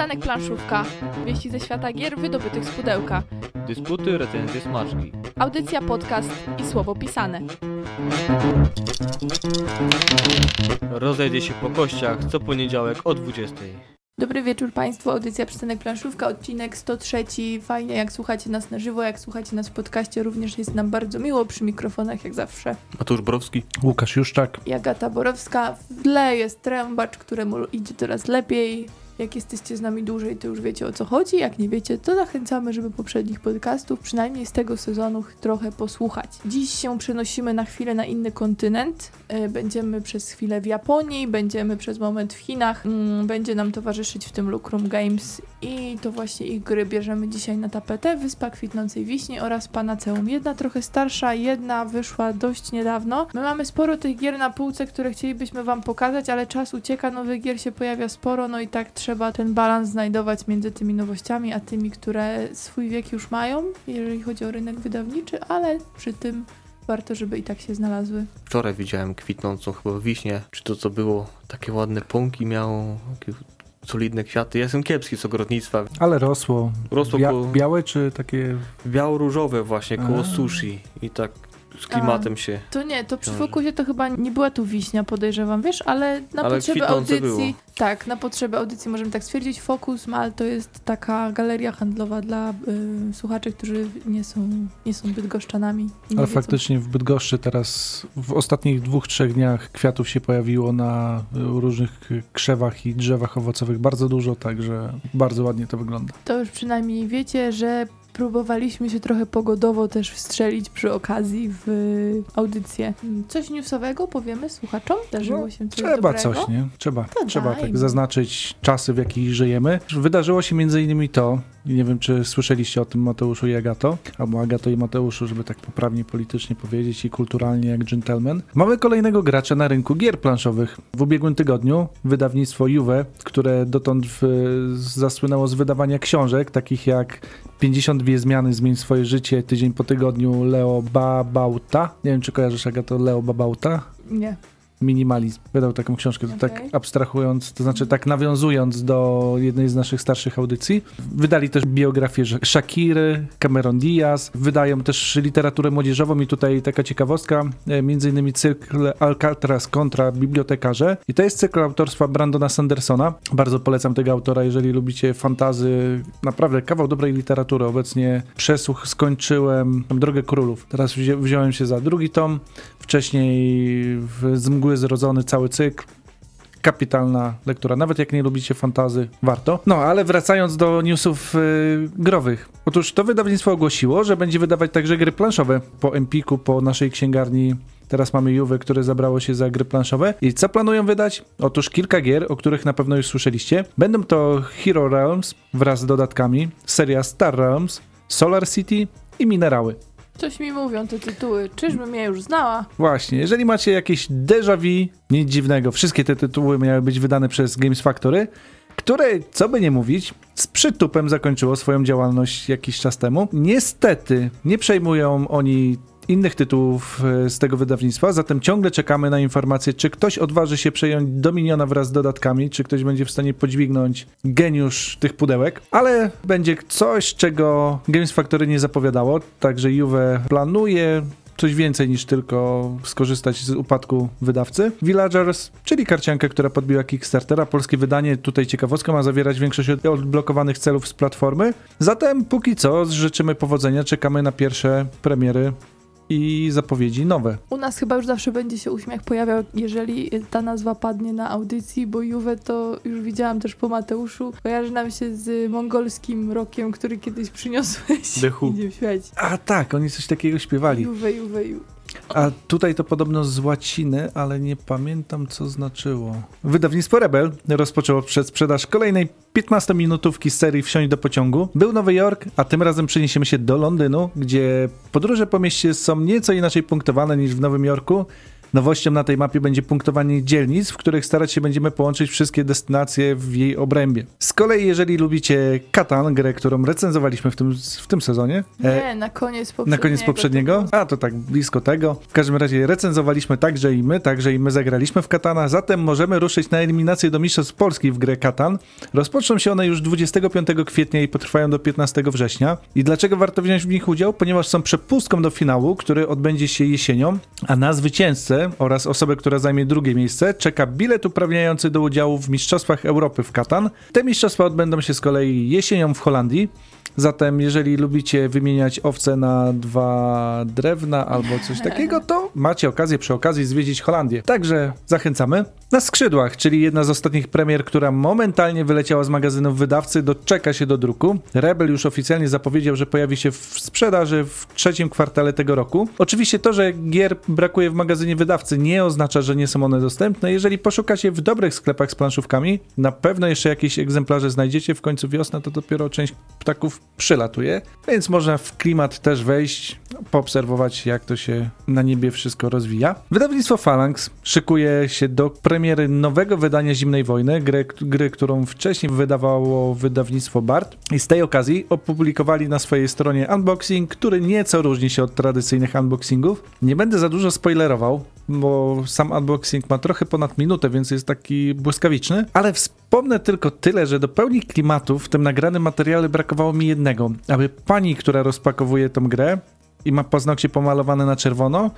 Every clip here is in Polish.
Przystanek Planszówka. Wieści ze świata gier wydobytych z pudełka. Dysputy, recenzje, smaczki. Audycja, podcast i słowo pisane. Rozejdzie się po kościach co poniedziałek o 20. Dobry wieczór Państwu, audycja Przystanek Planszówka, odcinek 103. Fajnie jak słuchacie nas na żywo, jak słuchacie nas w podcaście, również jest nam bardzo miło przy mikrofonach jak zawsze. Mateusz Borowski. Łukasz Juszczak. I Agata Borowska. W tle jest trębacz, któremu idzie coraz lepiej. Jak jesteście z nami dłużej, to już wiecie o co chodzi. Jak nie wiecie, to zachęcamy, żeby poprzednich podcastów, przynajmniej z tego sezonu, trochę posłuchać. Dziś się przenosimy na chwilę na inny kontynent. E, Będziemy przez chwilę w Japonii, będziemy przez moment w Chinach. Mm, Będzie nam towarzyszyć w tym Lucrum Games i to właśnie ich gry bierzemy dzisiaj na tapetę. Wyspa Kwitnącej Wiśni oraz Panaceum. Jedna trochę starsza, jedna wyszła dość niedawno. My mamy sporo tych gier na półce, które chcielibyśmy Wam pokazać, ale czas ucieka, nowych gier się pojawia sporo, no i tak trzeba ten balans znajdować między tymi nowościami, a tymi, które swój wiek już mają, jeżeli chodzi o rynek wydawniczy, ale przy tym warto, żeby i tak się znalazły. Wczoraj widziałem kwitnącą chyba wiśnie. Czy to co było? Takie ładne pąki miało, takie solidne kwiaty. Ja jestem kiepski z ogrodnictwa. Ale rosło. Rosło Bia koło, białe czy takie... biało-różowe właśnie, koło A. sushi. I tak z klimatem się. To nie, to przy fokusie to chyba nie była tu wiśnia, podejrzewam, wiesz, ale na Ale potrzeby audycji. było. Tak, na potrzeby audycji możemy tak stwierdzić. Fokus Mal to jest taka galeria handlowa dla y, słuchaczy, którzy nie są, nie są bydgoszczanami. Ale wiedzą. faktycznie w Bydgoszczy teraz w ostatnich dwóch, trzech dniach kwiatów się pojawiło na y, różnych krzewach i drzewach owocowych bardzo dużo, także bardzo ładnie to wygląda. To już przynajmniej wiecie, że próbowaliśmy się trochę pogodowo też wstrzelić przy okazji w audycję. Coś newsowego powiemy słuchaczom? Zdarzyło się coś Trzeba dobrego? coś, nie? Trzeba, To trzeba tak zaznaczyć czasy, w jakich żyjemy. Wydarzyło się między innymi to, nie wiem, czy słyszeliście o tym Mateuszu i Agato, albo Agato i Mateuszu, żeby tak poprawnie politycznie powiedzieć i kulturalnie jak gentleman. Mamy kolejnego gracza na rynku gier planszowych. W ubiegłym tygodniu wydawnictwo Juve, które dotąd w, zasłynęło z wydawania książek, takich jak 52 zmiany, zmień swoje życie, tydzień po tygodniu Leo Babauta. Nie wiem, czy kojarzysz Agato Leo Babauta? Nie. Minimalizm. Wydał taką książkę, to tak abstrahując, to znaczy tak nawiązując do jednej z naszych starszych audycji. Wydali też biografię Sh- Shakiry, Cameron Diaz, wydają też literaturę młodzieżową i tutaj taka ciekawostka, e, między innymi cykl Alcatraz kontra bibliotekarze i to jest cykl autorstwa Brandona Sandersona. Bardzo polecam tego autora, jeżeli lubicie fantazy, naprawdę kawał dobrej literatury. Obecnie przesłuch skończyłem Drogę Królów. Teraz wziąłem się za drugi tom, wcześniej w, z mgły zrodzony cały cykl. Kapitalna lektura, nawet jak nie lubicie fantazy, warto. No, ale wracając do newsów y, growych. Otóż to wydawnictwo ogłosiło, że będzie wydawać także gry planszowe po Empiku, po naszej księgarni. Teraz mamy Juve, które zabrało się za gry planszowe. I co planują wydać? Otóż kilka gier, o których na pewno już słyszeliście. Będą to Hero Realms wraz z dodatkami, seria Star Realms, Solar City i Minerały. Coś mi mówią te tytuły. Czyżbym je już znała? Właśnie, jeżeli macie jakieś déjà vu, nic dziwnego, wszystkie te tytuły miały być wydane przez Games Factory, które, co by nie mówić, z przytupem zakończyło swoją działalność jakiś czas temu. Niestety nie przejmują oni innych tytułów e, z tego wydawnictwa, zatem ciągle czekamy na informację, czy ktoś odważy się przejąć Dominiona wraz z dodatkami, czy ktoś będzie w stanie podźwignąć geniusz tych pudełek, ale będzie coś, czego Games Factory nie zapowiadało, także Juve planuje coś więcej niż tylko skorzystać z upadku wydawcy. Villagers, czyli karciankę, która podbiła Kickstartera. Polskie wydanie, tutaj ciekawostka, ma zawierać większość od- odblokowanych celów z platformy. Zatem póki co życzymy powodzenia, czekamy na pierwsze premiery i zapowiedzi nowe. U nas chyba już zawsze będzie się uśmiech pojawiał, jeżeli ta nazwa padnie na audycji, bo Juve to już widziałam też po Mateuszu. Kojarzy nam się z mongolskim rokiem, który kiedyś przyniosłeś. The Who. A tak, oni coś takiego śpiewali. Juve, Juve, Juve. A tutaj to podobno z łaciny, ale nie pamiętam co znaczyło. Wydawnictwo Rebel rozpoczęło przedsprzedaż kolejnej 15-minutówki z serii Wsiąść do pociągu. Był Nowy Jork, a tym razem przeniesiemy się do Londynu, gdzie podróże po mieście są nieco inaczej punktowane niż w Nowym Jorku. Nowością na tej mapie będzie punktowanie dzielnic, w których starać się będziemy połączyć wszystkie destynacje w jej obrębie. Z kolei, jeżeli lubicie Katan, grę, którą recenzowaliśmy w tym, w tym sezonie, e, Nie, na koniec poprzedniego. na koniec poprzedniego? A, to tak blisko tego. W każdym razie recenzowaliśmy także i my, także i my zagraliśmy w Katana, zatem możemy ruszyć na eliminację do Mistrzostw Polski w grę Katan. Rozpoczną się one już 25 kwietnia i potrwają do 15 września. I dlaczego warto wziąć w nich udział? Ponieważ są przepustką do finału, który odbędzie się jesienią, a na zwycięzcę oraz osobę, która zajmie drugie miejsce, czeka bilet uprawniający do udziału w Mistrzostwach Europy w Katan. Te mistrzostwa odbędą się z kolei jesienią w Holandii. Zatem, jeżeli lubicie wymieniać owce na dwa drewna albo coś takiego, to macie okazję przy okazji zwiedzić Holandię. Także zachęcamy. Na skrzydłach, czyli jedna z ostatnich premier, która momentalnie wyleciała z magazynów wydawcy, doczeka się do druku. Rebel już oficjalnie zapowiedział, że pojawi się w sprzedaży w trzecim kwartale tego roku. Oczywiście to, że gier brakuje w magazynie wydawcy nie oznacza, że nie są one dostępne. Jeżeli poszukacie w dobrych sklepach z planszówkami, na pewno jeszcze jakieś egzemplarze znajdziecie. W końcu wiosna to dopiero część ptaków przylatuje, więc można w klimat też wejść, poobserwować jak to się na niebie wszystko rozwija. Wydawnictwo Phalanx szykuje się do premiery nowego wydania Zimnej Wojny, gry, gry którą wcześniej wydawało wydawnictwo Bart i z tej okazji opublikowali na swojej stronie unboxing, który nieco różni się od tradycyjnych unboxingów. Nie będę za dużo spoilerował, bo sam unboxing ma trochę ponad minutę, więc jest taki błyskawiczny, ale wspomnę tylko tyle, że do pełni klimatu w tym nagranym materiale brakowało mi jednego, aby pani, która rozpakowuje tą grę i ma paznokcie pomalowane na czerwono,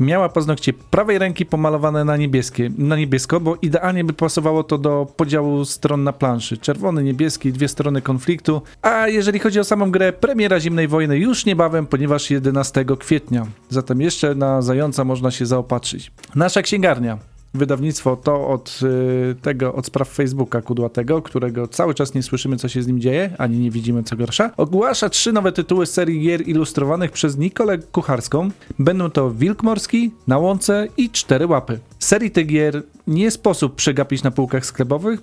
miała paznokcie prawej ręki pomalowane na niebieskie, na niebiesko, bo idealnie by pasowało to do podziału stron na planszy. Czerwony, niebieski, dwie strony konfliktu. A jeżeli chodzi o samą grę, premiera Zimnej Wojny już niebawem, ponieważ 11 kwietnia. Zatem jeszcze na zająca można się zaopatrzyć. Nasza księgarnia. Wydawnictwo to od y, tego, od spraw Facebooka kudłatego, którego cały czas nie słyszymy, co się z nim dzieje, ani nie widzimy, co gorsza. Ogłasza trzy nowe tytuły serii gier ilustrowanych przez Nikolę Kucharską. Będą to Wilk Morski, Na Łące i Cztery Łapy. Serii tych gier nie sposób przegapić na półkach sklepowych.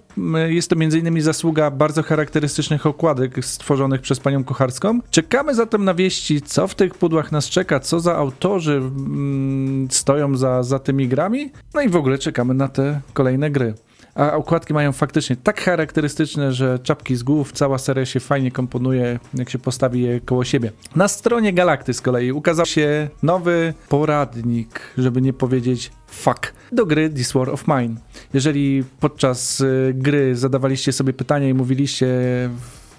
Jest to m.in. zasługa bardzo charakterystycznych okładek stworzonych przez panią Kucharską. Czekamy zatem na wieści, co w tych pudłach nas czeka, co za autorzy mm, stoją za, za tymi grami. No i w ogóle czekamy na te kolejne gry. A okładki mają faktycznie tak charakterystyczne, że czapki z głów, cała seria się fajnie komponuje, jak się postawi je koło siebie. Na stronie Galakty z kolei ukazał się nowy poradnik, żeby nie powiedzieć fuck, do gry This War of Mine. Jeżeli podczas y, gry zadawaliście sobie pytania i mówiliście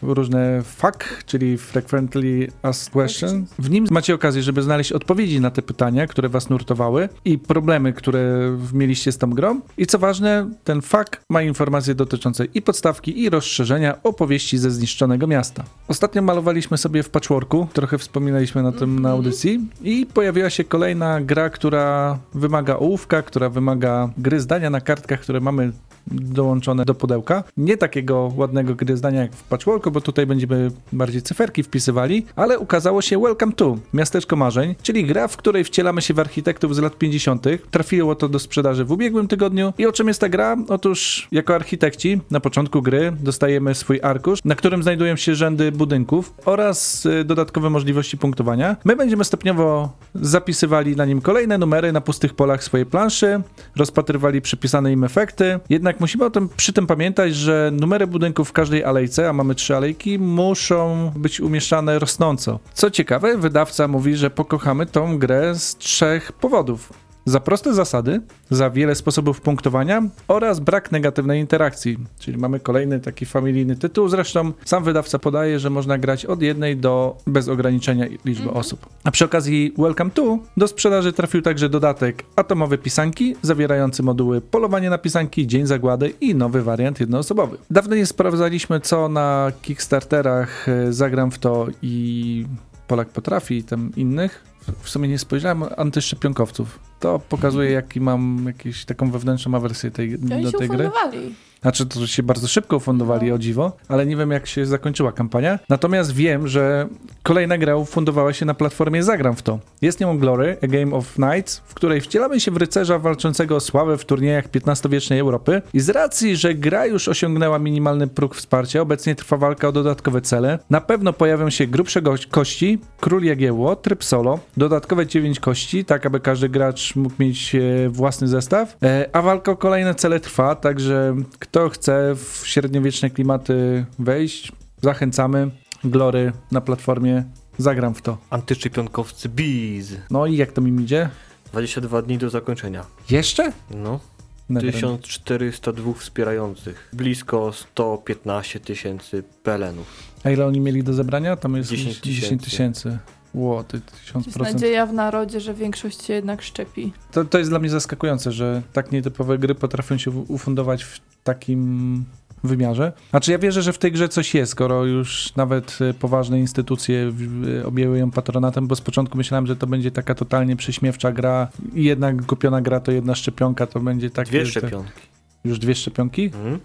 różne FAQ, czyli Frequently Asked Questions. W nim macie okazję, żeby znaleźć odpowiedzi na te pytania, które was nurtowały i problemy, które mieliście z tą grą. I co ważne, ten FAQ ma informacje dotyczące i podstawki, i rozszerzenia opowieści ze zniszczonego miasta. Ostatnio malowaliśmy sobie w patchworku, trochę wspominaliśmy na tym na audycji i pojawiła się kolejna gra, która wymaga ołówka, która wymaga gry zdania na kartkach, które mamy dołączone do pudełka. Nie takiego ładnego gry zdania jak w patchworku, bo tutaj będziemy bardziej cyferki wpisywali, ale ukazało się Welcome to, Miasteczko Marzeń, czyli gra, w której wcielamy się w architektów z lat 50. Trafiło to do sprzedaży w ubiegłym tygodniu. I o czym jest ta gra? Otóż jako architekci na początku gry dostajemy swój arkusz, na którym znajdują się rzędy budynków oraz y, dodatkowe możliwości punktowania. My będziemy stopniowo zapisywali na nim kolejne numery na pustych polach swojej planszy, rozpatrywali przypisane im efekty, jednak musimy o tym przy tym pamiętać, że numery budynków w każdej alejce, a mamy trzy alejki, muszą być umieszczane rosnąco. Co ciekawe, wydawca mówi, że pokochamy tą grę z trzech powodów. Za proste zasady, za wiele sposobów punktowania oraz brak negatywnej interakcji. Czyli mamy kolejny taki familijny tytuł. Zresztą sam wydawca podaje, że można grać od jednej do bez ograniczenia liczby osób. A przy okazji Welcome to do sprzedaży trafił także dodatek Atomowe Pisanki, zawierający moduły Polowanie na Pisanki, Dzień Zagłady i nowy wariant jednoosobowy. Dawno nie sprawdzaliśmy, co na Kickstarterach e, zagram w to i Polak potrafi i tam innych. W sumie nie spojrzałem antyszczepionkowców. To pokazuje, jaki mam jakąś taką wewnętrzną awersję tej, do się tej gry. ufundowali. Znaczy, to się bardzo szybko ufundowali, No. o dziwo, ale nie wiem, jak się zakończyła kampania. Natomiast wiem, że kolejna gra ufundowała się na platformie Zagram w to. Jest nią Glory, A Game of Knights, w której wcielamy się w rycerza walczącego o sławę w turniejach XV-wiecznej Europy. I z racji, że gra już osiągnęła minimalny próg wsparcia, obecnie trwa walka o dodatkowe cele. Na pewno pojawią się grubsze kości, król Jagiełło, tryb solo, dodatkowe 9 kości, tak aby każdy gracz mógł mieć e, własny zestaw, e, a walka o kolejne cele trwa, także kto chce w średniowieczne klimaty wejść, zachęcamy. Glory na platformie, zagram w to. Antyszczepionkowcy Bees. No i jak to mi idzie? 22 dni do zakończenia. Jeszcze? No. Never. 1402 wspierających. Blisko 115 tysięcy pelenów. A ile oni mieli do zebrania? Tam jest 10 10 tysięcy. Ło, Jest 1000%. nadzieja w narodzie, że większość się jednak szczepi. To, to jest dla mnie zaskakujące, że tak nietypowe gry potrafią się ufundować w takim wymiarze. Znaczy ja wierzę, że w tej grze coś jest, skoro już nawet e, poważne instytucje e, objęły ją patronatem, bo z początku myślałem, że to będzie taka totalnie prześmiewcza gra i jednak kupiona gra to jedna szczepionka, to będzie tak... Dwie szczepionki. Już dwie szczepionki? Mhm.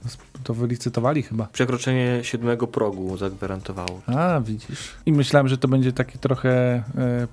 To wylicytowali chyba. Przekroczenie siódmego progu zagwarantowało. A, widzisz. I myślałem, że to będzie taki trochę e,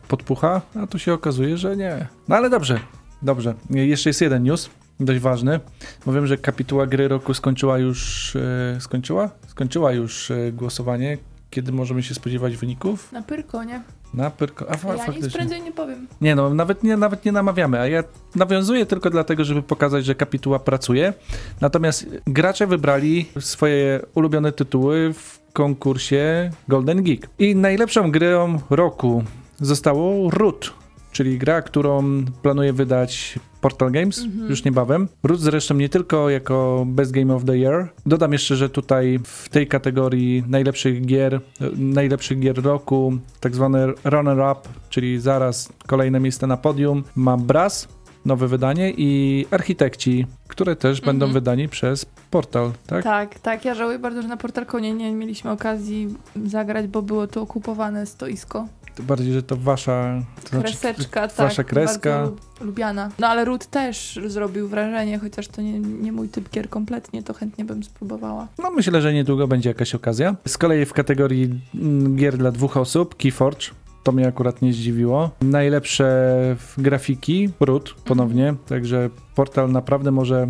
podpucha, a tu się okazuje, że nie. No ale dobrze, dobrze. E, Jeszcze jest jeden news, dość ważny, bo wiem, że kapituła gry roku skończyła już, e, skończyła? Skończyła już e, głosowanie. Kiedy możemy się spodziewać wyników? Na Pyrkonie. Na Pyrko... A, Ja nic faktycznie. prędzej nie powiem. Nie no, nawet nie, nawet nie namawiamy, a ja nawiązuję tylko dlatego, żeby pokazać, że kapituła pracuje. Natomiast gracze wybrali swoje ulubione tytuły w konkursie Golden Geek. I najlepszą grą roku zostało Root, czyli gra, którą planuje wydać Portal Games Mhm. już niebawem. Root zresztą nie tylko jako Best Game of the Year. Dodam jeszcze, że tutaj w tej kategorii najlepszych gier, najlepszych gier roku, tak zwany runner-up, czyli zaraz kolejne miejsce na podium, ma Brass, nowe wydanie i Architekci, które też będą Mhm. wydani przez Portal, tak? Tak, tak. Ja żałuję bardzo, że na Portalkonie nie mieliśmy okazji zagrać, bo było to okupowane stoisko. Bardziej, że to wasza... To znaczy, Kreseczka, tak. wasza kreska. Lubiana. No ale Root też zrobił wrażenie, chociaż to nie, nie mój typ gier kompletnie, to chętnie bym spróbowała. No myślę, że niedługo będzie jakaś okazja. Z kolei w kategorii mm, gier dla dwóch osób, Keyforge, to mnie akurat nie zdziwiło. Najlepsze w grafiki, Root ponownie, także portal naprawdę może e,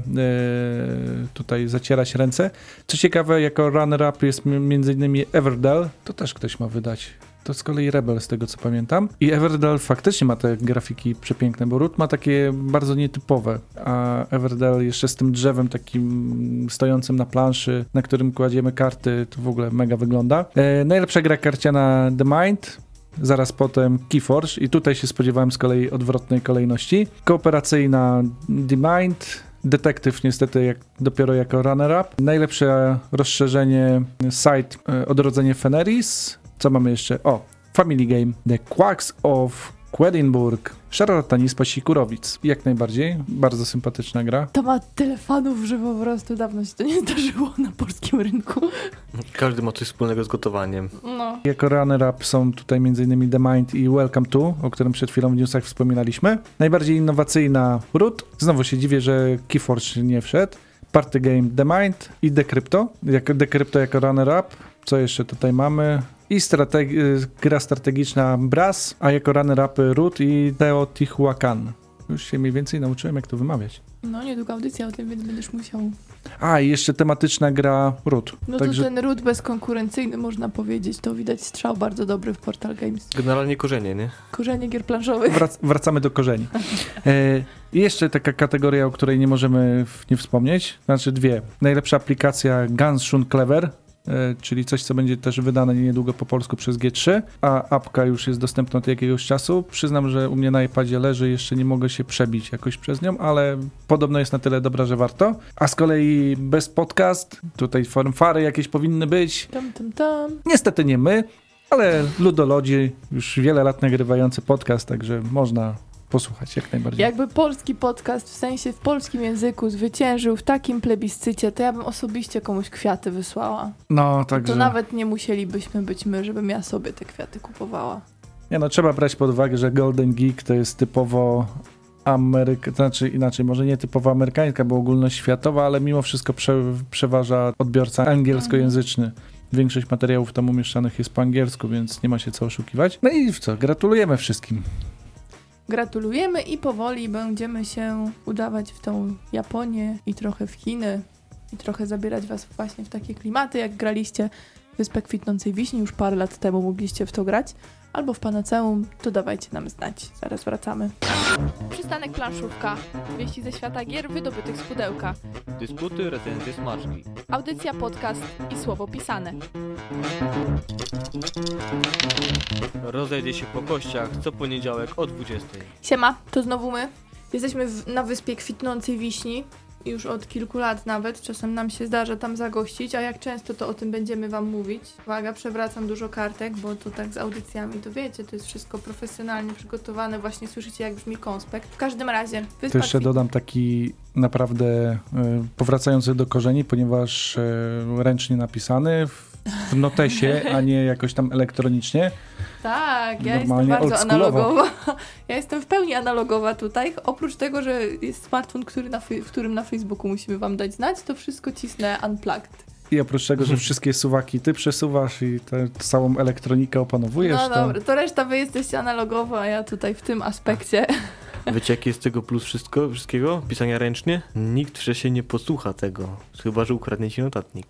tutaj zacierać ręce. Co ciekawe, jako runner-up jest m- między innymi Everdell, to też ktoś ma wydać. To z kolei Rebel, z tego co pamiętam. I Everdell faktycznie ma te grafiki przepiękne, bo Root ma takie bardzo nietypowe, a Everdell jeszcze z tym drzewem takim stojącym na planszy, na którym kładziemy karty, to w ogóle mega wygląda. E, najlepsza gra karciana The Mind, zaraz potem Keyforge i tutaj się spodziewałem z kolei odwrotnej kolejności. Kooperacyjna The Mind, Detektyw niestety jak, dopiero jako runner-up. Najlepsze rozszerzenie site e, Odrodzenie Feneris. Co mamy jeszcze? O, Family Game. The Quacks of Quedlinburg. Szarlataństwo Sikurowic. Jak najbardziej. Bardzo sympatyczna gra. To ma tyle fanów, że po prostu dawno się to nie zdarzyło na polskim rynku. Każdy ma coś wspólnego z gotowaniem. No. Jako runner-up są tutaj m.in. The Mind i Welcome to, o którym przed chwilą w newsach wspominaliśmy. Najbardziej innowacyjna Root. Znowu się dziwię, że Keyforge nie wszedł. Party Game The Mind i Decrypto. Jako Decrypto jako runner-up. Co jeszcze tutaj mamy? I strategi- gra strategiczna Brass, a jako runner-upy Root i Teotihuacan. Już się mniej więcej nauczyłem, jak to wymawiać. No, niedługo audycja o tym, więc będziesz musiał. A, i jeszcze tematyczna gra Root. No Także to ten Root bezkonkurencyjny, można powiedzieć. To widać strzał bardzo dobry w Portal Games. Generalnie korzenie, nie? Korzenie gier planszowych. Wrac- wracamy do korzeni. E, jeszcze taka kategoria, o której nie możemy w- nie wspomnieć, znaczy dwie. Najlepsza aplikacja Ganshun Clever, e, czyli coś, co będzie też wydane niedługo po polsku przez G3, a apka już jest dostępna od jakiegoś czasu. Przyznam, że u mnie na iPadzie leży, jeszcze nie mogę się przebić jakoś przez nią, ale podobno jest na tyle dobra, że warto. A z kolei bez podcast, tutaj fanfary jakieś powinny być. Tam, tam, tam. Niestety nie my, ale Ludolodzi już wiele lat nagrywający podcast, także można posłuchać jak najbardziej. Jakby polski podcast, w sensie w polskim języku, zwyciężył w takim plebiscycie, to ja bym osobiście komuś kwiaty wysłała. No, także... To nawet nie musielibyśmy być my, żebym ja sobie te kwiaty kupowała. Nie no, trzeba brać pod uwagę, że Golden Geek to jest typowo Ameryka, znaczy inaczej, może nie typowo amerykańska, bo ogólnoświatowa, ale mimo wszystko prze, przeważa odbiorca angielskojęzyczny. Większość materiałów tam umieszczanych jest po angielsku, więc nie ma się co oszukiwać. No i co, gratulujemy wszystkim. Gratulujemy i powoli będziemy się udawać w tą Japonię i trochę w Chiny i trochę zabierać was właśnie w takie klimaty, jak graliście Wyspę Kwitnącej Wiśni już parę lat temu mogliście w to grać, albo w Panaceum, to dawajcie nam znać. Zaraz wracamy. Przystanek planszówka. Wieści ze świata gier wydobytych z pudełka. Dysputy, recenzje, smaczki. Audycja, podcast i słowo pisane. Rozejdzie się po kościach co poniedziałek o 20. Siema, to znowu my. Jesteśmy w, na wyspie Kwitnącej Wiśni. Już od kilku lat nawet. Czasem nam się zdarza tam zagościć, a jak często to o tym będziemy wam mówić. Uwaga, przewracam dużo kartek, bo to tak z audycjami, to wiecie, to jest wszystko profesjonalnie przygotowane. Właśnie słyszycie, jak brzmi konspekt. W każdym razie, To wyspa jeszcze Kwit- dodam taki naprawdę e, powracający do korzeni, ponieważ e, ręcznie napisany w, w notesie, a nie jakoś tam elektronicznie. Tak, ja Normalnie jestem bardzo analogowa. Ja jestem w pełni analogowa tutaj. Oprócz tego, że jest smartfon, który na, w którym na Facebooku musimy wam dać znać, to wszystko cisnę unplugged. I oprócz tego, że wszystkie suwaki ty przesuwasz i tę całą elektronikę opanowujesz, No to dobra, to reszta wy jesteście analogowo, a ja tutaj w tym aspekcie. Wiecie jaki jest tego plus wszystko, wszystkiego? Pisania ręcznie? Nikt wcześniej nie posłucha tego. Chyba, że ukradnie ci notatnik.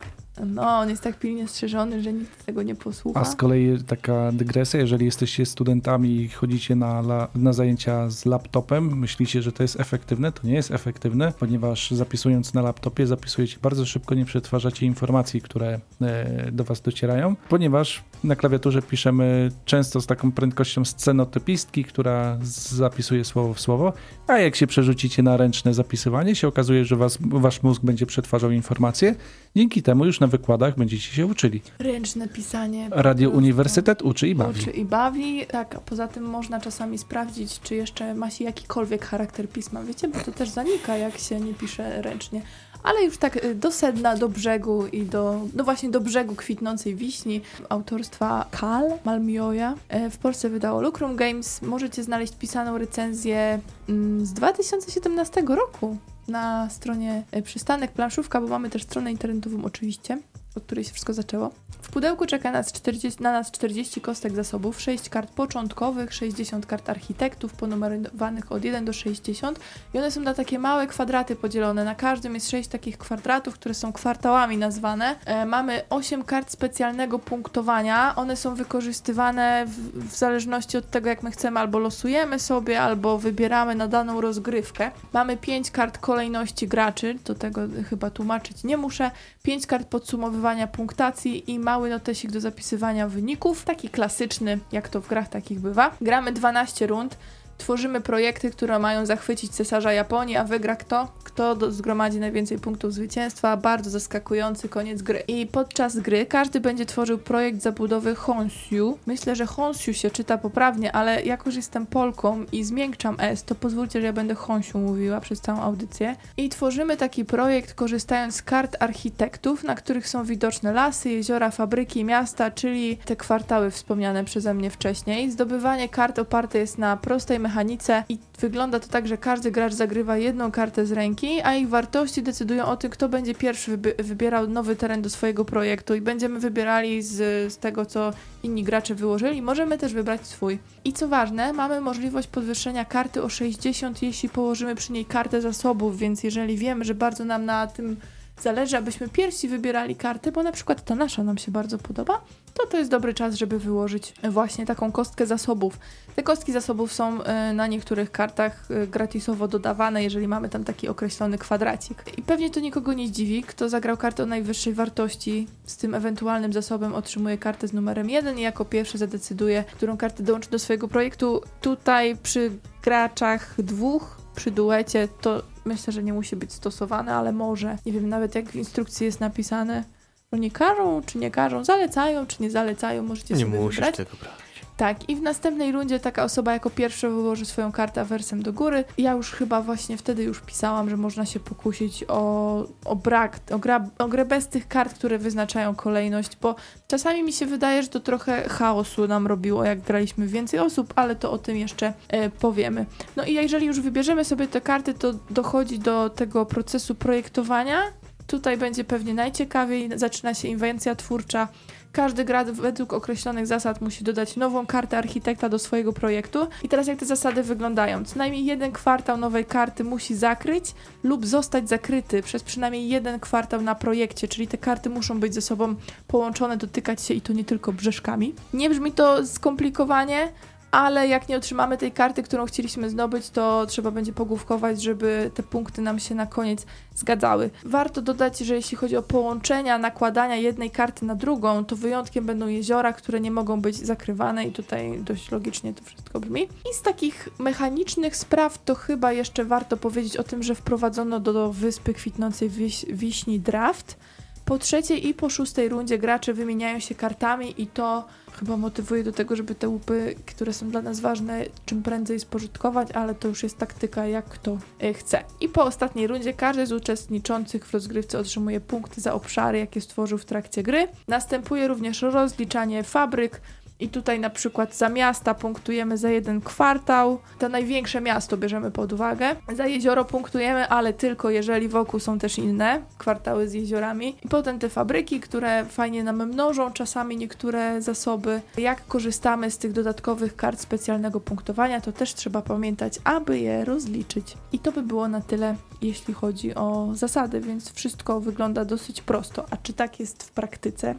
No, on jest tak pilnie strzeżony, że nikt tego nie posłucha. A z kolei taka dygresja, jeżeli jesteście studentami i chodzicie na, la, na zajęcia z laptopem, myślicie, że to jest efektywne, to nie jest efektywne, ponieważ zapisując na laptopie, zapisujecie bardzo szybko, nie przetwarzacie informacji, które e, do was docierają, ponieważ na klawiaturze piszemy często z taką prędkością scenotypistki, która zapisuje słowo w słowo, a jak się przerzucicie na ręczne zapisywanie, się okazuje, że was, wasz mózg będzie przetwarzał informacje, dzięki temu już na wykładach będziecie się uczyli. Ręczne pisanie. Radio prostu Uniwersytet uczy i bawi. Uczy i bawi. Tak, a poza tym można czasami sprawdzić, czy jeszcze ma się jakikolwiek charakter pisma, wiecie, bo to też zanika, jak się nie pisze ręcznie. Ale już tak y, do sedna, do brzegu i do, no właśnie do brzegu kwitnącej wiśni autorstwa Kal Malmioja. E, W Polsce wydało Lucrum Games. Możecie znaleźć pisaną recenzję mm, z 2017 roku na stronie e, Przystanek Planszówka, bo mamy też stronę internetową oczywiście, od której się wszystko zaczęło. W pudełku czeka nas 40, na nas 40 kostek zasobów, 6 kart początkowych, 60 kart architektów ponumerowanych od 1 do 60 i one są na takie małe kwadraty podzielone. Na każdym jest 6 takich kwadratów, które są kwartałami nazwane. E, mamy 8 kart specjalnego punktowania. One są wykorzystywane w, w zależności od tego, jak my chcemy, albo losujemy sobie, albo wybieramy na daną rozgrywkę. Mamy 5 kart kolejności graczy, do tego chyba tłumaczyć nie muszę. 5 kart podsumowywania punktacji i mały notesik do zapisywania wyników. Taki klasyczny, jak to w grach takich bywa. Gramy 12 rund. Tworzymy projekty, które mają zachwycić cesarza Japonii, a wygra kto? Kto zgromadzi najwięcej punktów zwycięstwa. Bardzo zaskakujący koniec gry. I podczas gry każdy będzie tworzył projekt zabudowy Honshu. Myślę, że Honshu się czyta poprawnie, ale jako, że jestem Polką i zmiękczam S, to pozwólcie, że ja będę Honshu mówiła przez całą audycję. I tworzymy taki projekt korzystając z kart architektów, na których są widoczne lasy, jeziora, fabryki, miasta, czyli te kwartały wspomniane przeze mnie wcześniej. Zdobywanie kart oparte jest na prostej mechanice i wygląda to tak, że każdy gracz zagrywa jedną kartę z ręki, a ich wartości decydują o tym, kto będzie pierwszy wybi- wybierał nowy teren do swojego projektu i będziemy wybierali z, z tego, co inni gracze wyłożyli. Możemy też wybrać swój. I co ważne, mamy możliwość podwyższenia karty o 60, jeśli położymy przy niej kartę zasobów, więc jeżeli wiemy, że bardzo nam na tym zależy, abyśmy pierwsi wybierali kartę, bo na przykład ta nasza nam się bardzo podoba, to to jest dobry czas, żeby wyłożyć właśnie taką kostkę zasobów. Te kostki zasobów są e, na niektórych kartach e, gratisowo dodawane, jeżeli mamy tam taki określony kwadracik. I pewnie to nikogo nie zdziwi, kto zagrał kartę o najwyższej wartości z tym ewentualnym zasobem otrzymuje kartę z numerem 1 i jako pierwszy zadecyduje, którą kartę dołączy do swojego projektu. Tutaj przy graczach dwóch, przy duecie, to myślę, że nie musi być stosowane, ale może. Nie wiem nawet jak w instrukcji jest napisane. Oni każą, czy nie każą, zalecają, czy nie zalecają, możecie Nie sobie musisz wybrać. tego brać. Tak, i w następnej rundzie taka osoba jako pierwsza wyłoży swoją kartę awersem do góry. Ja już chyba właśnie wtedy już pisałam, że można się pokusić o, o brak, o, gra, o grę bez tych kart, które wyznaczają kolejność, bo czasami mi się wydaje, że to trochę chaosu nam robiło, jak graliśmy więcej osób, ale to o tym jeszcze e, powiemy. No i jeżeli już wybierzemy sobie te karty, to dochodzi do tego procesu projektowania Tutaj będzie pewnie najciekawiej, zaczyna się inwencja twórcza. Każdy gra według określonych zasad musi dodać nową kartę architekta do swojego projektu. I teraz jak te zasady wyglądają? Co najmniej jeden kwartał nowej karty musi zakryć lub zostać zakryty przez przynajmniej jeden kwartał na projekcie, czyli te karty muszą być ze sobą połączone, dotykać się i to nie tylko brzeżkami. Nie brzmi to skomplikowanie, ale jak nie otrzymamy tej karty, którą chcieliśmy zdobyć, to trzeba będzie pogłówkować, żeby te punkty nam się na koniec zgadzały. Warto dodać, że jeśli chodzi o połączenia, nakładania jednej karty na drugą, to wyjątkiem będą jeziora, które nie mogą być zakrywane i tutaj dość logicznie to wszystko brzmi. I z takich mechanicznych spraw to chyba jeszcze warto powiedzieć o tym, że wprowadzono do, do wyspy kwitnącej wiś, wiśni draft. Po trzeciej i po szóstej rundzie gracze wymieniają się kartami i to chyba motywuje do tego, żeby te łupy, które są dla nas ważne, czym prędzej spożytkować, ale to już jest taktyka, jak kto e, chce. I po ostatniej rundzie każdy z uczestniczących w rozgrywce otrzymuje punkty za obszary, jakie stworzył w trakcie gry. Następuje również rozliczanie fabryk, i tutaj na przykład za miasta punktujemy za jeden kwartał. To największe miasto bierzemy pod uwagę. Za jezioro punktujemy, ale tylko jeżeli wokół są też inne kwartały z jeziorami. I potem te fabryki, które fajnie nam mnożą czasami niektóre zasoby. Jak korzystamy z tych dodatkowych kart specjalnego punktowania, to też trzeba pamiętać, aby je rozliczyć. I to by było na tyle, jeśli chodzi o zasady, więc wszystko wygląda dosyć prosto. A czy tak jest w praktyce?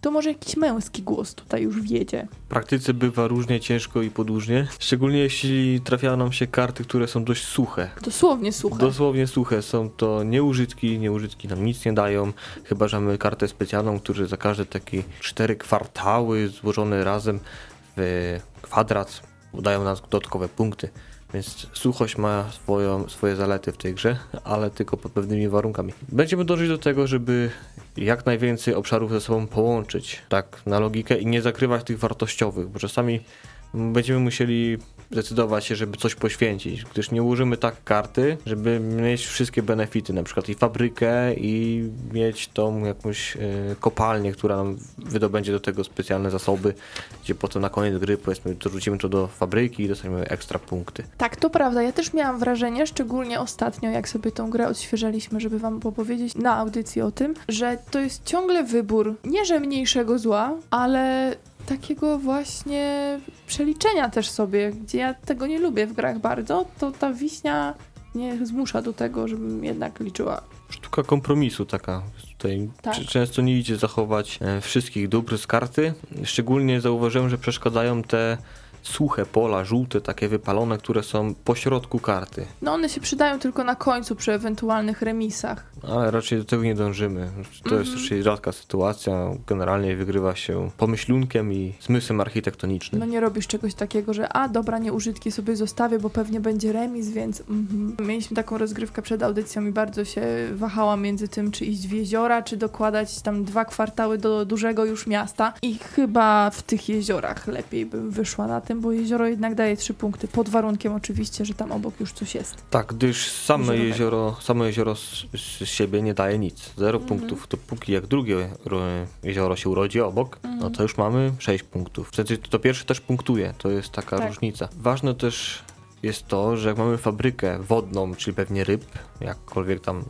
To może jakiś męski głos tutaj już wiedzie. W praktyce bywa różnie ciężko i podłużnie, szczególnie jeśli trafiają nam się karty, które są dość suche. Dosłownie suche. Dosłownie suche, są to nieużytki, nieużytki nam nic nie dają, chyba że mamy kartę specjalną, która za każde takie cztery kwartały złożone razem w kwadrat dają nam dodatkowe punkty. Więc suchość ma swoją, swoje zalety w tej grze, ale tylko pod pewnymi warunkami. Będziemy dążyć do tego, żeby jak najwięcej obszarów ze sobą połączyć, tak na logikę i nie zakrywać tych wartościowych, bo czasami będziemy musieli decydować się, żeby coś poświęcić, gdyż nie ułożymy tak karty, żeby mieć wszystkie benefity, na przykład i fabrykę i mieć tą jakąś e, kopalnię, która nam wydobędzie do tego specjalne zasoby, gdzie potem na koniec gry powiedzmy dorzucimy to do fabryki i dostaniemy ekstra punkty. Tak, to prawda. Ja też miałam wrażenie, szczególnie ostatnio, jak sobie tą grę odświeżaliśmy, żeby wam opowiedzieć na audycji o tym, że to jest ciągle wybór, nie że mniejszego zła, ale takiego właśnie przeliczenia też sobie, gdzie ja tego nie lubię w grach bardzo, to ta wiśnia mnie zmusza do tego, żebym jednak liczyła. Sztuka kompromisu taka. Tutaj Tak. często nie idzie zachować e, wszystkich dóbr z karty. Szczególnie zauważyłem, że przeszkadzają te suche pola, żółte, takie wypalone, które są po środku karty. No one się przydają tylko na końcu przy ewentualnych remisach. Ale raczej do tego nie dążymy. To jest Mhm. raczej rzadka sytuacja. Generalnie wygrywa się pomyślunkiem i zmysłem architektonicznym. No nie robisz czegoś takiego, że a dobra, nieużytki sobie zostawię, bo pewnie będzie remis, więc mhm. mieliśmy taką rozgrywkę przed audycją i bardzo się wahałam między tym, czy iść w jeziora, czy dokładać tam dwa kwartały do dużego już miasta. I chyba w tych jeziorach lepiej bym wyszła na tym, bo jezioro jednak daje trzy punkty, pod warunkiem oczywiście, że tam obok już coś jest. Tak, gdyż same Jezioro jezioro, samo jezioro z, z siebie nie daje nic. Zero Mhm. punktów. Dopóki jak drugie ro- jezioro się urodzi obok, no Mhm. to już mamy 6 punktów. Wtedy to pierwsze też punktuje. To jest taka Tak. różnica. Ważne też jest to, że jak mamy fabrykę wodną, czyli pewnie ryb, jakkolwiek tam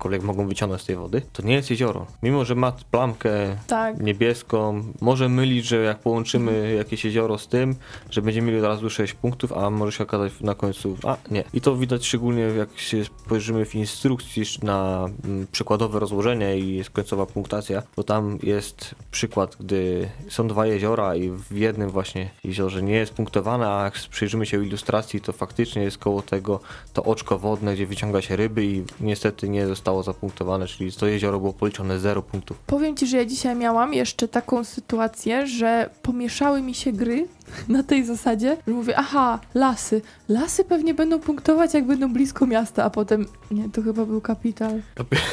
cokolwiek mogą wyciągnąć z tej wody, to nie jest jezioro. Mimo, że ma plamkę Tak. niebieską. Może mylić, że jak połączymy jakieś jezioro z tym, że będziemy mieli od razu 6 punktów, a może się okazać na końcu, a nie. I to widać szczególnie jak się spojrzymy w instrukcji na mm, przykładowe rozłożenie i jest końcowa punktacja, bo tam jest przykład, gdy są dwa jeziora i w jednym właśnie jeziorze nie jest punktowane, a jak przyjrzymy się ilustracji, to faktycznie jest koło tego to oczko wodne, gdzie wyciąga się ryby i niestety nie zostało zapunktowane, czyli to jezioro było policzone 0 punktów. Powiem ci, że ja dzisiaj miałam jeszcze taką sytuację, że pomieszały mi się gry na tej zasadzie, że mówię, aha, lasy. Lasy pewnie będą punktować, jak będą blisko miasta, a potem, nie, to chyba był kapital.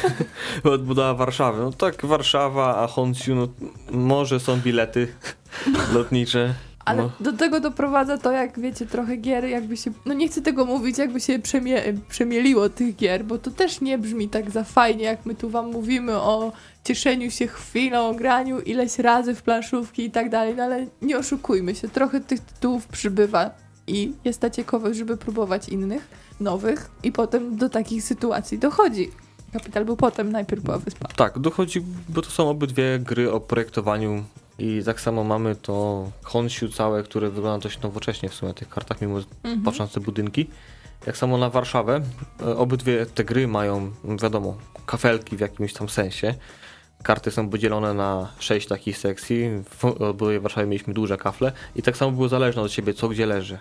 Odbudowa Warszawy. No tak, Warszawa, a Honshu, no może są bilety lotnicze. Ale No. do tego doprowadza to, jak wiecie, trochę gier, jakby się, no nie chcę tego mówić, jakby się przemie, przemieliło tych gier, bo to też nie brzmi tak za fajnie, jak my tu wam mówimy o cieszeniu się chwilą, graniu ileś razy w planszówki i tak dalej, no ale nie oszukujmy się, trochę tych tytułów przybywa i jest ta ciekawość, żeby próbować innych, nowych i potem do takich sytuacji dochodzi. Kapital był potem, najpierw była wyspa. Tak, dochodzi, bo to są obydwie gry o projektowaniu i tak samo mamy to Honshu całe, które wygląda dość nowocześnie w sumie na tych kartach, mimo Mhm. patrząc te budynki. Jak samo na Warszawę, e, obydwie te gry mają, wiadomo, kafelki w jakimś tam sensie. Karty są podzielone na sześć takich sekcji. W obydwie Warszawie mieliśmy duże kafle i tak samo było zależne od siebie, co gdzie leży.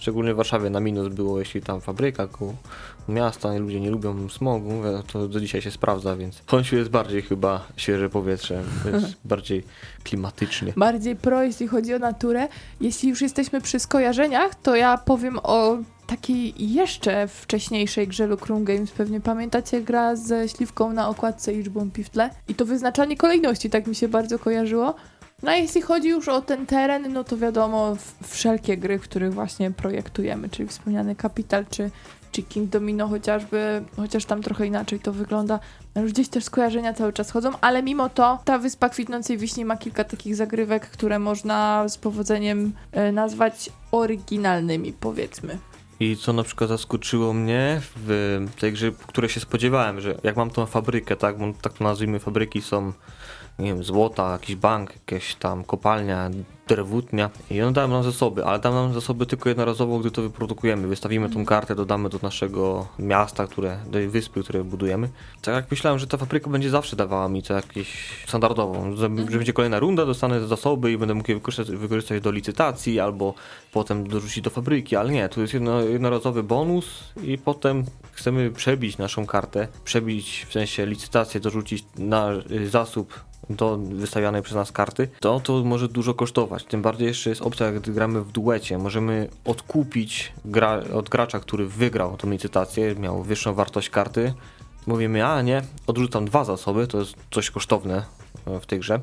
Szczególnie w Warszawie na minus było, jeśli tam fabryka, koło miasta, i ludzie nie lubią smogu, mówię, to do dzisiaj się sprawdza, więc Honshu jest bardziej chyba świeże powietrze, jest bardziej klimatycznie. Bardziej pro, jeśli chodzi o naturę. Jeśli już jesteśmy przy skojarzeniach, to ja powiem o takiej jeszcze wcześniejszej grze Lucrum Games. Pewnie pamiętacie gra ze śliwką na okładce i liczbą piftle. I to wyznaczanie kolejności, tak mi się bardzo kojarzyło. No a jeśli chodzi już o ten teren, no to wiadomo, wszelkie gry, w których właśnie projektujemy, czyli wspomniany Capital, czy, czy King Domino chociażby, chociaż tam trochę inaczej to wygląda. No już gdzieś też skojarzenia cały czas chodzą, ale mimo to ta Wyspa Kwitnącej Wiśni ma kilka takich zagrywek, które można z powodzeniem e, nazwać oryginalnymi, powiedzmy. I co na przykład zaskoczyło mnie w tej grze, której się spodziewałem, że jak mam tą fabrykę, tak, bo tak to nazwijmy, fabryki są, nie wiem, złota, jakiś bank, jakaś tam kopalnia, drewutnia i one dają nam zasoby, ale dają nam zasoby tylko jednorazowo, gdy to wyprodukujemy. Wystawimy tą kartę, dodamy do naszego miasta, które, do tej wyspy, które budujemy. Tak jak myślałem, że ta fabryka będzie zawsze dawała mi to jakieś standardową, że, że będzie kolejna runda, dostanę zasoby i będę mógł je wykorzystać, wykorzystać do licytacji albo potem dorzucić do fabryki, ale nie, to jest jedno, jednorazowy bonus i potem chcemy przebić naszą kartę, przebić w sensie licytację, dorzucić na y, zasób do wystawianej przez nas karty, to to może dużo kosztować. Tym bardziej jeszcze jest opcja, gdy gramy w duecie. Możemy odkupić gra, od gracza, który wygrał tą licytację, miał wyższą wartość karty. Mówimy, a nie, odrzucam dwa zasoby, to jest coś kosztowne e, w tej grze.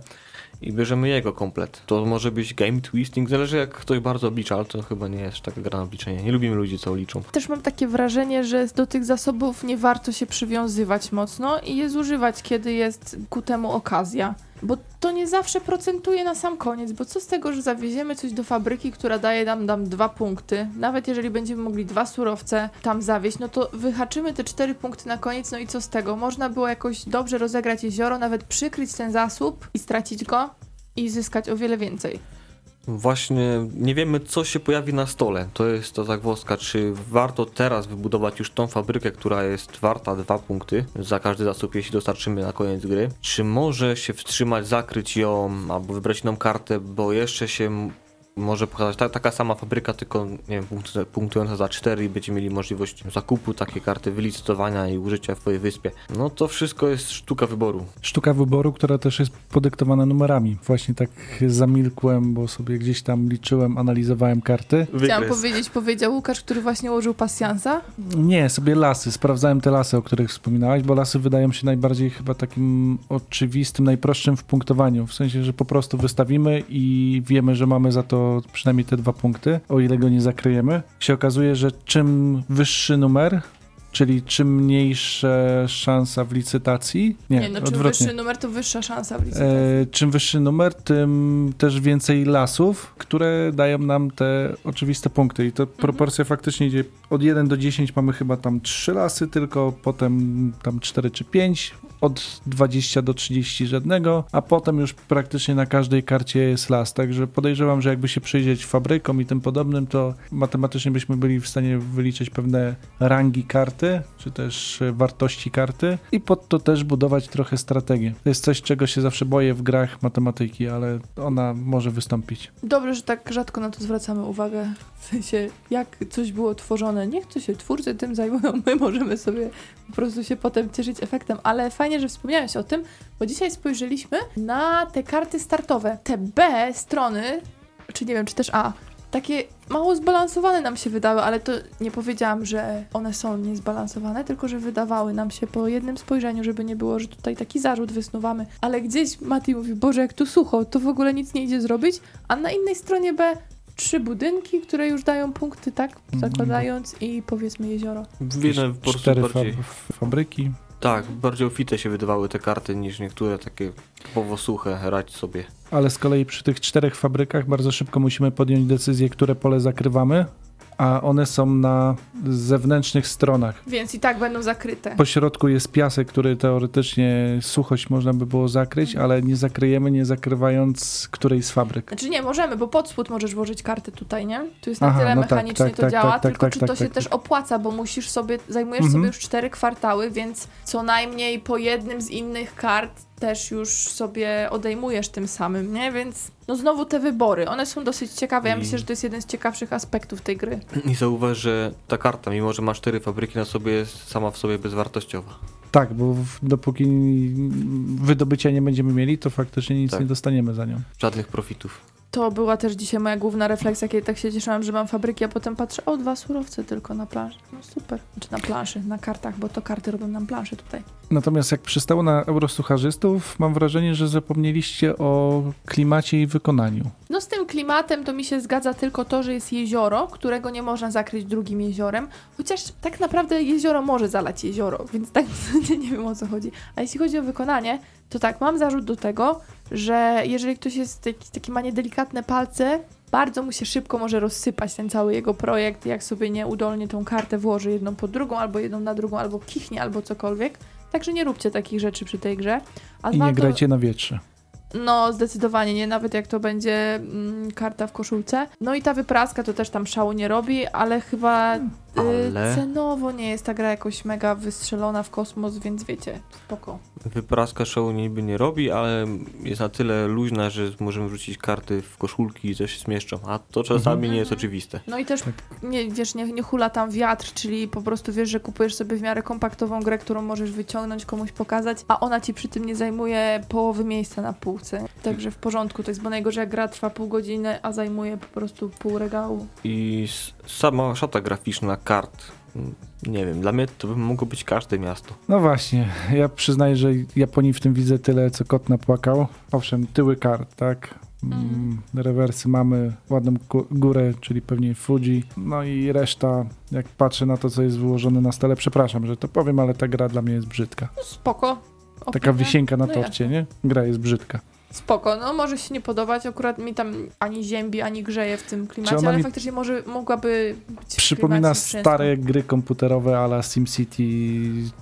I bierzemy jego komplet. To może być game twisting, zależy jak ktoś bardzo oblicza, ale to chyba nie jest taka gra na obliczenie. Nie lubimy ludzi, co liczą. Też mam takie wrażenie, że do tych zasobów nie warto się przywiązywać mocno i je zużywać, kiedy jest ku temu okazja. Bo to nie zawsze procentuje na sam koniec, bo co z tego, że zawieziemy coś do fabryki, która daje nam, nam dwa punkty, nawet jeżeli będziemy mogli dwa surowce tam zawieźć, no to wyhaczymy te cztery punkty na koniec, no i co z tego? Można było jakoś dobrze rozegrać jezioro, nawet przykryć ten zasób i stracić go i zyskać o wiele więcej. Właśnie nie wiemy, co się pojawi na stole. To jest ta zagwozdka, czy warto teraz wybudować już tą fabrykę, która jest warta dwa punkty za każdy zasób, jeśli dostarczymy na koniec gry. Czy może się wstrzymać, zakryć ją, albo wybrać inną kartę, bo jeszcze się może pokazać ta, taka sama fabryka, tylko nie wiem, punktu- punktująca za 4 i będziemy mieli możliwość zakupu takiej karty, wylicytowania i użycia w swojej wyspie. No to wszystko jest sztuka wyboru. Sztuka wyboru, która też jest podyktowana numerami. Właśnie tak zamilkłem, bo sobie gdzieś tam liczyłem, analizowałem karty. Chciałam Wykres. powiedzieć, powiedział Łukasz, który właśnie ułożył pasjansa. Nie, sobie lasy. Sprawdzałem te lasy, o których wspominałaś, bo lasy wydają się najbardziej chyba takim oczywistym, najprostszym w punktowaniu. W sensie, że po prostu wystawimy i wiemy, że mamy za to przynajmniej te dwa punkty, o ile go nie zakryjemy. Się okazuje, że czym wyższy numer, czyli czym mniejsza szansa w licytacji. Nie, Nie, no czym odwrotnie. wyższy numer, to wyższa szansa w licytacji. E, czym wyższy numer, tym też więcej lasów, które dają nam te oczywiste punkty. I to proporcja faktycznie idzie od 1 do 10 mamy chyba tam 3 lasy, tylko potem tam 4 czy 5, od 20 do 30 żadnego, a potem już praktycznie na każdej karcie jest las. Także podejrzewam, że jakby się przyjrzeć fabrykom i tym podobnym, to matematycznie byśmy byli w stanie wyliczyć pewne rangi karty, czy też e, wartości karty i pod to też budować trochę strategię. To jest coś, czego się zawsze boję w grach matematyki, ale ona może wystąpić. Dobrze, że tak rzadko na to zwracamy uwagę. W sensie, jak coś było tworzone, niech to się twórcy tym zajmują, my możemy sobie po prostu się potem cieszyć efektem. Ale fajnie, że wspomniałeś o tym, bo dzisiaj spojrzeliśmy na te karty startowe. Te B strony, czy nie wiem, czy też A, takie mało zbalansowane nam się wydały, ale to nie powiedziałam, że one są niezbalansowane, tylko że wydawały nam się po jednym spojrzeniu, żeby nie było, że tutaj taki zarzut wysnuwamy. Ale gdzieś Mati mówi, Boże, jak tu sucho, to w ogóle nic nie idzie zrobić, a na innej stronie B trzy budynki, które już dają punkty, tak? Zakładając i powiedzmy jezioro. Jedne po prostu Cztery bardziej... fab- fabryki. Tak, bardziej ofite się wydawały te karty niż niektóre takie powosuche, rać sobie. Ale z kolei przy tych czterech fabrykach bardzo szybko musimy podjąć decyzję, które pole zakrywamy, a one są na zewnętrznych stronach. Więc i tak będą zakryte. Po środku jest piasek, który teoretycznie suchość można by było zakryć, ale nie zakryjemy, nie zakrywając którejś z fabryk. Znaczy nie, możemy, bo pod spód możesz włożyć kartę tutaj, nie? Tu jest na Aha, tyle no tak, mechanicznie tak, to tak, działa, tak, tak, tylko tak, czy tak, to się tak. też opłaca, bo musisz sobie, zajmujesz Mhm. sobie już cztery kwartały, więc co najmniej po jednym z innych kart też już sobie odejmujesz tym samym, nie? Więc no znowu te wybory, one są dosyć ciekawe. Ja I- myślę, że to jest jeden z ciekawszych aspektów tej gry. I zauważ, że ta karta, mimo że ma cztery fabryki na sobie, jest sama w sobie bezwartościowa. Tak, bo dopóki wydobycia nie będziemy mieli, to faktycznie nic Tak. nie dostaniemy za nią. Żadnych profitów. To była też dzisiaj moja główna refleksja, kiedy tak się cieszyłam, że mam fabryki, a potem patrzę, o, dwa surowce tylko na planszy. No super. Znaczy na planszy, na kartach, bo to karty robią nam plansze tutaj. Natomiast jak przystało na eurosucharzystów, mam wrażenie, że zapomnieliście o klimacie i wykonaniu. No z tym klimatem to mi się zgadza tylko to, że jest jezioro, którego nie można zakryć drugim jeziorem, chociaż tak naprawdę jezioro może zalać jezioro, więc tak nie wiem o co chodzi. A jeśli chodzi o wykonanie, to tak, mam zarzut do tego, że jeżeli ktoś jest taki, taki ma niedelikatne palce, bardzo mu się szybko może rozsypać ten cały jego projekt, jak sobie nieudolnie tą kartę włoży jedną pod drugą, albo jedną na drugą, albo kichnie, albo cokolwiek. Także nie róbcie takich rzeczy przy tej grze. A I nie grajcie na wietrze. no, zdecydowanie nie, nawet jak to będzie mm, karta w koszulce. No i ta wypraska to też tam szału nie robi, ale chyba Ale- cenowo nie jest ta gra jakoś mega wystrzelona w kosmos, więc wiecie, spoko. Wypraska show niby nie robi, ale jest na tyle luźna, że możemy wrzucić karty w koszulki i coś się zmieszczą, a to czasami Mhm. nie jest oczywiste. No i też, Tak. nie, wiesz, nie, nie hula tam wiatr, czyli po prostu wiesz, że kupujesz sobie w miarę kompaktową grę, którą możesz wyciągnąć, komuś pokazać, a ona ci przy tym nie zajmuje połowy miejsca na półce. Także w porządku to jest, bo najgorzej jak gra trwa pół godziny, a zajmuje po prostu pół regału. I sama szata graficzna kart, nie wiem, dla mnie to by mogło być każde miasto. No właśnie, ja przyznaję, że Japonii w tym widzę tyle, co kot napłakał. Owszem, tyły kart, tak? Mm. Rewersy mamy, ładną górę, czyli pewnie Fuji. No i reszta, jak patrzę na to, co jest wyłożone na stole, przepraszam, że to powiem, ale ta gra dla mnie jest brzydka. No spoko. Taka Opinia. wisienka na No torcie, jasne. nie? Gra jest brzydka. Spoko, no może się nie podobać, akurat mi tam ani ziębi, ani grzeje w tym klimacie, ale mi- faktycznie może mogłaby być Przypomina stare gry komputerowe ala SimCity,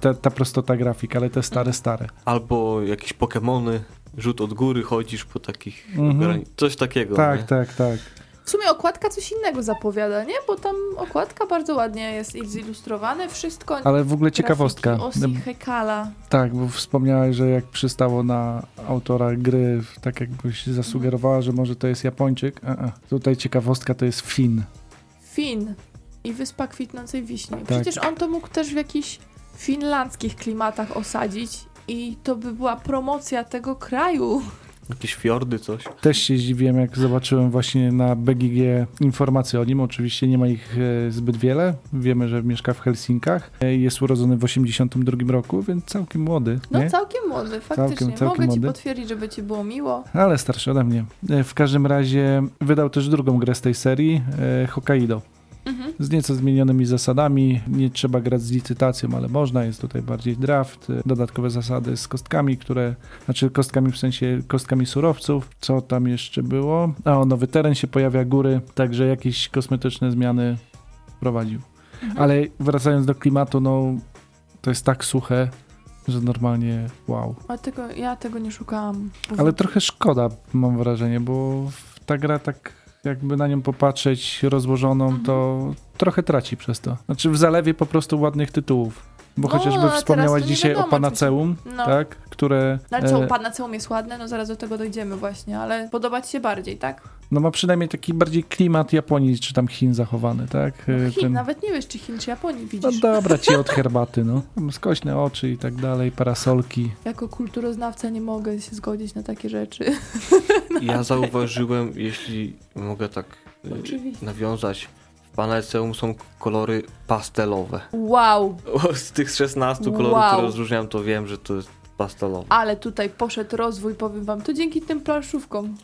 ta, ta prostota grafik, ale te stare, stare. Albo jakieś Pokemony, rzut od góry, chodzisz po takich, Mhm. coś takiego, Tak, nie? tak, tak. W sumie okładka coś innego zapowiada, nie? Bo tam okładka bardzo ładnie jest zilustrowane, wszystko. Ale w ogóle ciekawostka. Osi Hekala. Tak, bo wspomniałeś, że jak przystało na autora gry, tak jakbyś zasugerowała, że może to jest Japończyk. E, e. Tutaj ciekawostka to jest Fin. Fin i Wyspa Kwitnącej Wiśni. Tak. Przecież on to mógł też w jakichś finlandzkich klimatach osadzić i to by była promocja tego kraju. Jakieś fiordy, coś. Też się zdziwiłem, jak zobaczyłem właśnie na BGG informacje o nim. Oczywiście nie ma ich e, zbyt wiele. Wiemy, że mieszka w Helsinkach. E, Jest urodzony w 82 roku, więc całkiem młody. No nie? całkiem młody, faktycznie. Całkiem- całkiem Mogę ci młody. potwierdzić, żeby ci było miło. Ale starszy ode mnie. E, W każdym razie wydał też drugą grę z tej serii, Hokkaido. Mhm. z nieco zmienionymi zasadami. Nie trzeba grać z licytacją, ale można. Jest tutaj bardziej draft, y, dodatkowe zasady z kostkami, które, znaczy kostkami w sensie kostkami surowców. Co tam jeszcze było? A o, nowy teren się pojawia, góry, także jakieś kosmetyczne zmiany wprowadził. Mhm. Ale wracając do klimatu, no to jest tak suche, że normalnie wow. A tego, ja tego nie szukałam. Ale trochę szkoda, mam wrażenie, bo ta gra tak jakby na nią popatrzeć rozłożoną, Mhm. to trochę traci przez to. Znaczy w zalewie po prostu ładnych tytułów. Bo No, chociażby wspomniałaś dzisiaj wiadomo, o Panaceum, no. tak? Które No ale co, e, Panaceum jest ładne? No zaraz do tego dojdziemy właśnie, ale podoba ci się bardziej, tak? no ma przynajmniej taki bardziej klimat Japonii, czy tam Chin zachowany, tak? No, E, Chin, nawet nie wiesz, czy Chin, czy Japonii No widzisz. dobra, ci od herbaty, no. Skośne oczy i tak dalej, parasolki. Jako kulturoznawca nie mogę się zgodzić na takie rzeczy. Ja zauważyłem, jeśli mogę tak y, Oczywiście. nawiązać, Panaceum są kolory pastelowe. Wow, Z tych 16 kolorów, Wow. które rozróżniam, to wiem, że to jest pastelowe. ale tutaj poszedł rozwój, powiem wam, to dzięki tym planszówkom.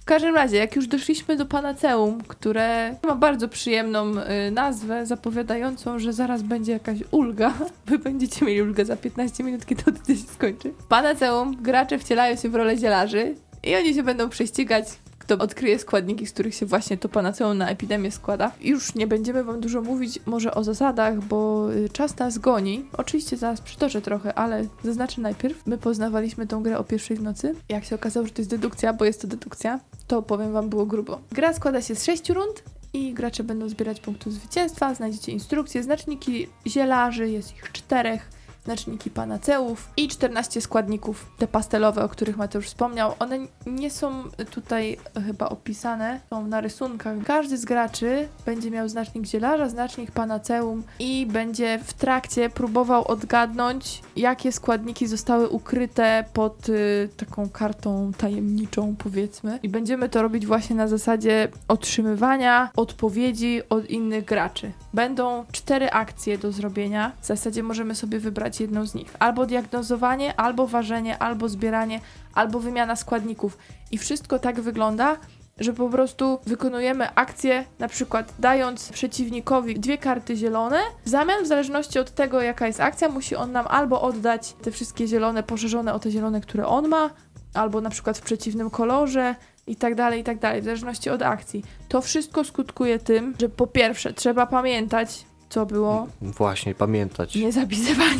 W każdym razie, jak już doszliśmy do Panaceum, które ma bardzo przyjemną y, nazwę, zapowiadającą, że zaraz będzie jakaś ulga. Wy będziecie mieli ulgę za 15 minut, kiedy to się skończy. W Panaceum gracze wcielają się w rolę zielarzy i oni się będą prześcigać, to odkryje składniki, z których się właśnie to panaceum na epidemię składa. Już nie będziemy wam dużo mówić może o zasadach, bo y, czas nas goni. Oczywiście zaraz przytoczę trochę, ale zaznaczę najpierw. My poznawaliśmy tą grę o pierwszej w nocy. Jak się okazało, że to jest dedukcja, bo jest to dedukcja, to powiem wam było grubo. Gra składa się z sześciu rund i gracze będą zbierać punktów zwycięstwa. Znajdziecie instrukcje, znaczniki zielarzy, jest ich czterech znaczniki panaceów i 14 składników, te pastelowe, o których Mateusz wspomniał. One nie są tutaj chyba opisane, są na rysunkach. Każdy z graczy będzie miał znacznik zielarza, znacznik panaceum i będzie w trakcie próbował odgadnąć, jakie składniki zostały ukryte pod y, taką kartą tajemniczą, powiedzmy. I będziemy to robić właśnie na zasadzie otrzymywania odpowiedzi od innych graczy. Będą cztery akcje do zrobienia. W zasadzie możemy sobie wybrać jedną z nich. Albo diagnozowanie, albo ważenie, albo zbieranie, albo wymiana składników. I wszystko tak wygląda, że po prostu wykonujemy akcję, na przykład dając przeciwnikowi dwie karty zielone, w zamian, w zależności od tego, jaka jest akcja, musi on nam albo oddać te wszystkie zielone, poszerzone o te zielone, które on ma, albo na przykład w przeciwnym kolorze i tak dalej, i tak dalej, w zależności od akcji. To wszystko skutkuje tym, że po pierwsze trzeba pamiętać, co było Właśnie, pamiętać. niezapisywanie.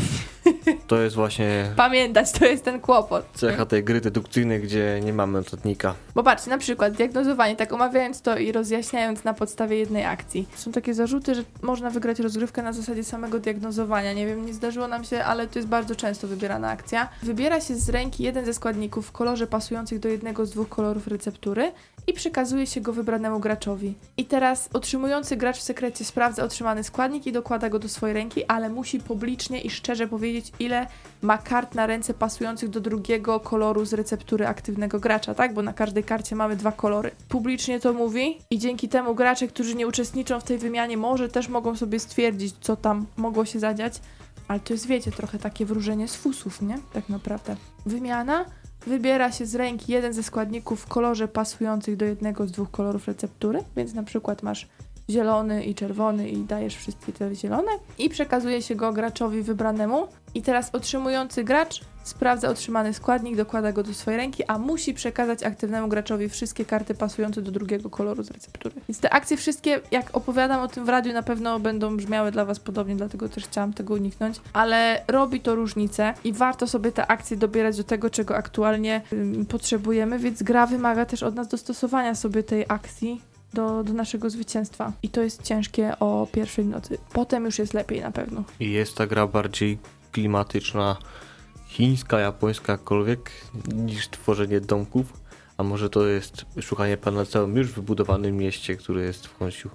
To jest właśnie Pamiętać, to jest ten kłopot. cecha tej gry dedukcyjnej, gdzie nie mamy notatnika. Bo patrzcie, na przykład diagnozowanie, tak omawiając to i rozjaśniając na podstawie jednej akcji. Są takie zarzuty, że można wygrać rozgrywkę na zasadzie samego diagnozowania. Nie wiem, nie zdarzyło nam się, ale to jest bardzo często wybierana akcja. Wybiera się z ręki jeden ze składników w kolorze pasujących do jednego z dwóch kolorów receptury i przekazuje się go wybranemu graczowi. I teraz otrzymujący gracz w sekrecie sprawdza otrzymany składnik i dokłada go do swojej ręki, ale musi publicznie i szczerze powiedzieć, ile ma kart na ręce pasujących do drugiego koloru z receptury aktywnego gracza, tak? Bo na każdej karcie mamy dwa kolory. Publicznie to mówi i dzięki temu gracze, którzy nie uczestniczą w tej wymianie, może też mogą sobie stwierdzić, co tam mogło się zadziać. Ale to jest, wiecie, trochę takie wróżenie z fusów, nie? Tak naprawdę. Wymiana wybiera się z ręki jeden ze składników w kolorze pasujących do jednego z dwóch kolorów receptury, więc na przykład masz zielony i czerwony i dajesz wszystkie te zielone i przekazuje się go graczowi wybranemu. I teraz otrzymujący gracz sprawdza otrzymany składnik, dokłada go do swojej ręki, a musi przekazać aktywnemu graczowi wszystkie karty pasujące do drugiego koloru z receptury. Więc te akcje wszystkie, jak opowiadam o tym w radiu, na pewno będą brzmiały dla Was podobnie, dlatego też chciałam tego uniknąć, ale robi to różnicę i warto sobie te akcje dobierać do tego, czego aktualnie ym, potrzebujemy, więc gra wymaga też od nas dostosowania sobie tej akcji do, do naszego zwycięstwa. I to jest ciężkie o pierwszej nocy. Potem już jest lepiej na pewno. I jest ta gra bardziej klimatyczna, chińska, japońska, jakkolwiek, niż tworzenie domków. A może to jest szukanie panaceum już wybudowanym mieście, które jest w Honshu.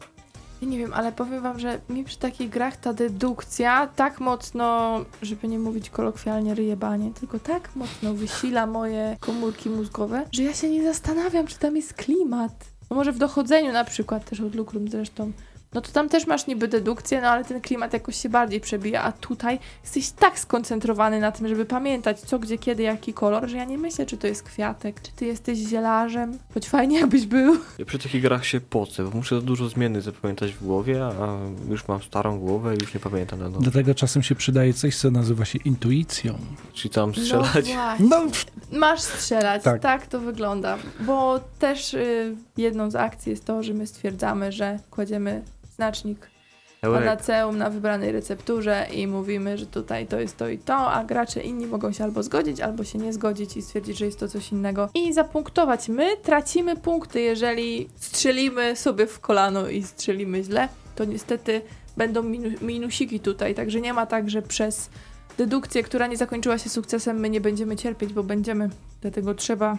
Ja nie wiem, ale powiem wam, że mi przy takich grach ta dedukcja tak mocno, żeby nie mówić kolokwialnie ryjebanie, tylko tak mocno wysila moje komórki mózgowe, że ja się nie zastanawiam, czy tam jest klimat. No może w dochodzeniu na przykład, też od Lukrum zresztą, no to tam też masz niby dedukcję, no ale ten klimat jakoś się bardziej przebija, a tutaj jesteś tak skoncentrowany na tym, żeby pamiętać co, gdzie, kiedy, jaki kolor, że ja nie myślę, czy to jest kwiatek, czy ty jesteś zielarzem, choć fajnie jakbyś był. Ja przy takich grach się pocę, bo muszę dużo zmiennych zapamiętać w głowie, a już mam starą głowę i już nie pamiętam na nowo. Dlatego czasem się przydaje coś, co nazywa się intuicją. Czyli tam strzelać. No. No, Masz strzelać, tak. Tak. to wygląda. Bo też y, jedną z akcji jest to, że my stwierdzamy, że kładziemy znacznik panaceum na wybranej recepturze i mówimy, że tutaj to jest to i to, a gracze inni mogą się albo zgodzić, albo się nie zgodzić i stwierdzić, że jest to coś innego. I zapunktować. My tracimy punkty, jeżeli strzelimy sobie w kolano i strzelimy źle, to niestety będą minu- minusiki tutaj, także nie ma tak, że przez dedukcję, która nie zakończyła się sukcesem, my nie będziemy cierpieć, bo będziemy. Dlatego trzeba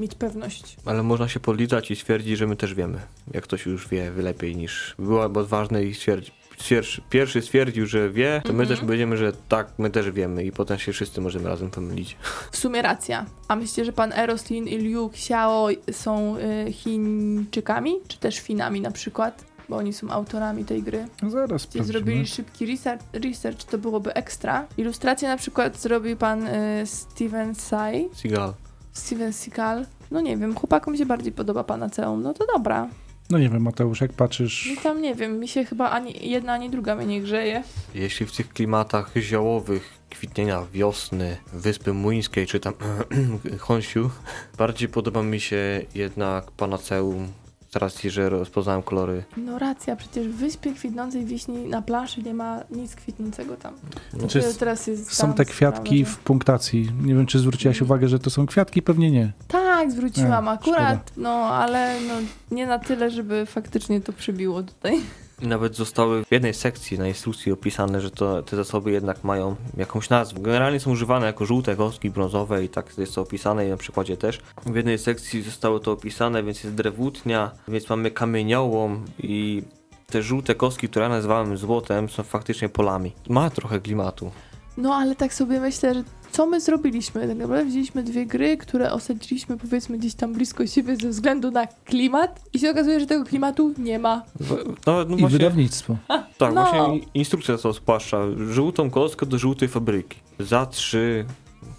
mieć pewność. Ale można się podliczać i stwierdzić, że my też wiemy. Jak ktoś już wie lepiej niż byłoby odważny i stwierdzi. stwierdzi- Pierwszy stwierdził, że wie, to my Mhm. też będziemy, że tak, my też wiemy i potem się wszyscy możemy razem pomylić. W sumie racja. A myślicie, że pan Eroslin i Liu Xiao są y, Chińczykami, czy też Finami na przykład? Bo oni są autorami tej gry. no zaraz Gdzie zrobili szybki research, research, to byłoby ekstra. Ilustrację na przykład zrobił pan y, Steven Sai, Seagal. Steven Seagal. No nie wiem, chłopakom się bardziej podoba Panaceum, no to dobra. No nie wiem, Mateusz, jak patrzysz... No tam nie wiem, mi się chyba ani jedna, ani druga mnie nie grzeje. Jeśli w tych klimatach ziołowych, kwitnienia wiosny, Wyspy Młyńskiej czy tam Honsiu. Bardziej podoba mi się jednak Panaceum z racji, że rozpoznałem kolory. No racja, przecież w Wyspie Kwitnącej Wiśni na planszy nie ma nic kwitnącego tam. No, Znaczy, Dopiero teraz jest Są tam te kwiatki sprawa, w punktacji. Nie wiem, czy zwróciłaś uwagę, że to są kwiatki? Pewnie nie. Tak, zwróciłam A, akurat, no ale no, nie na tyle, żeby faktycznie to przybiło tutaj. Nawet zostały w jednej sekcji na instrukcji opisane, że to, te zasoby jednak mają jakąś nazwę. Generalnie są używane jako żółte kostki brązowe i tak jest to opisane i na przykładzie też. W jednej sekcji zostało to opisane, więc jest drewutnia, więc mamy kamieniołom i te żółte kostki, które ja nazywałem złotem, są faktycznie polami. Ma trochę klimatu. No ale tak sobie myślę, że co my zrobiliśmy? Tak naprawdę wzięliśmy dwie gry, które osadziliśmy powiedzmy gdzieś tam blisko siebie ze względu na klimat i się okazuje, że tego klimatu nie ma. No, no I właśnie, wydawnictwo. tak, no. właśnie instrukcja to spłaszcza. Żółtą kostkę do żółtej fabryki. Za trzy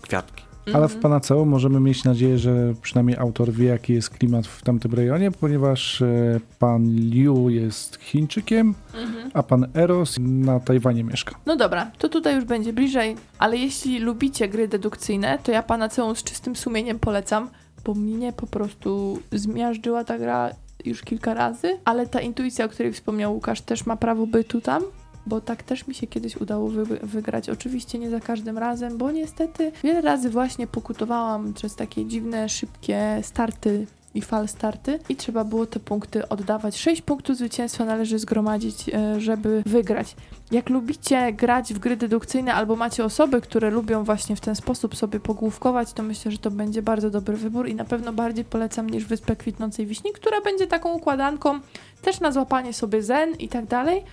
kwiatki. Ale w Mhm. Panaceu możemy mieć nadzieję, że przynajmniej autor wie, jaki jest klimat w tamtym rejonie, ponieważ e, pan Liu jest Chińczykiem, Mhm. a pan Eros na Tajwanie mieszka. No dobra, to tutaj już będzie bliżej, ale jeśli lubicie gry dedukcyjne, to ja Panaceum z czystym sumieniem polecam, bo mnie po prostu zmiażdżyła ta gra już kilka razy, ale ta intuicja, o której wspomniał Łukasz, też ma prawo bytu tam. Bo tak też mi się kiedyś udało wy wygrać. Oczywiście nie za każdym razem, bo niestety wiele razy właśnie pokutowałam przez takie dziwne, szybkie starty i fal starty i trzeba było te punkty oddawać. 6 punktów zwycięstwa należy zgromadzić, e, żeby wygrać. Jak lubicie grać w gry dedukcyjne albo macie osoby, które lubią właśnie w ten sposób sobie pogłówkować, to myślę, że to będzie bardzo dobry wybór i na pewno bardziej polecam niż Wyspę Kwitnącej Wiśni, która będzie taką układanką też na złapanie sobie zen i tak dalej,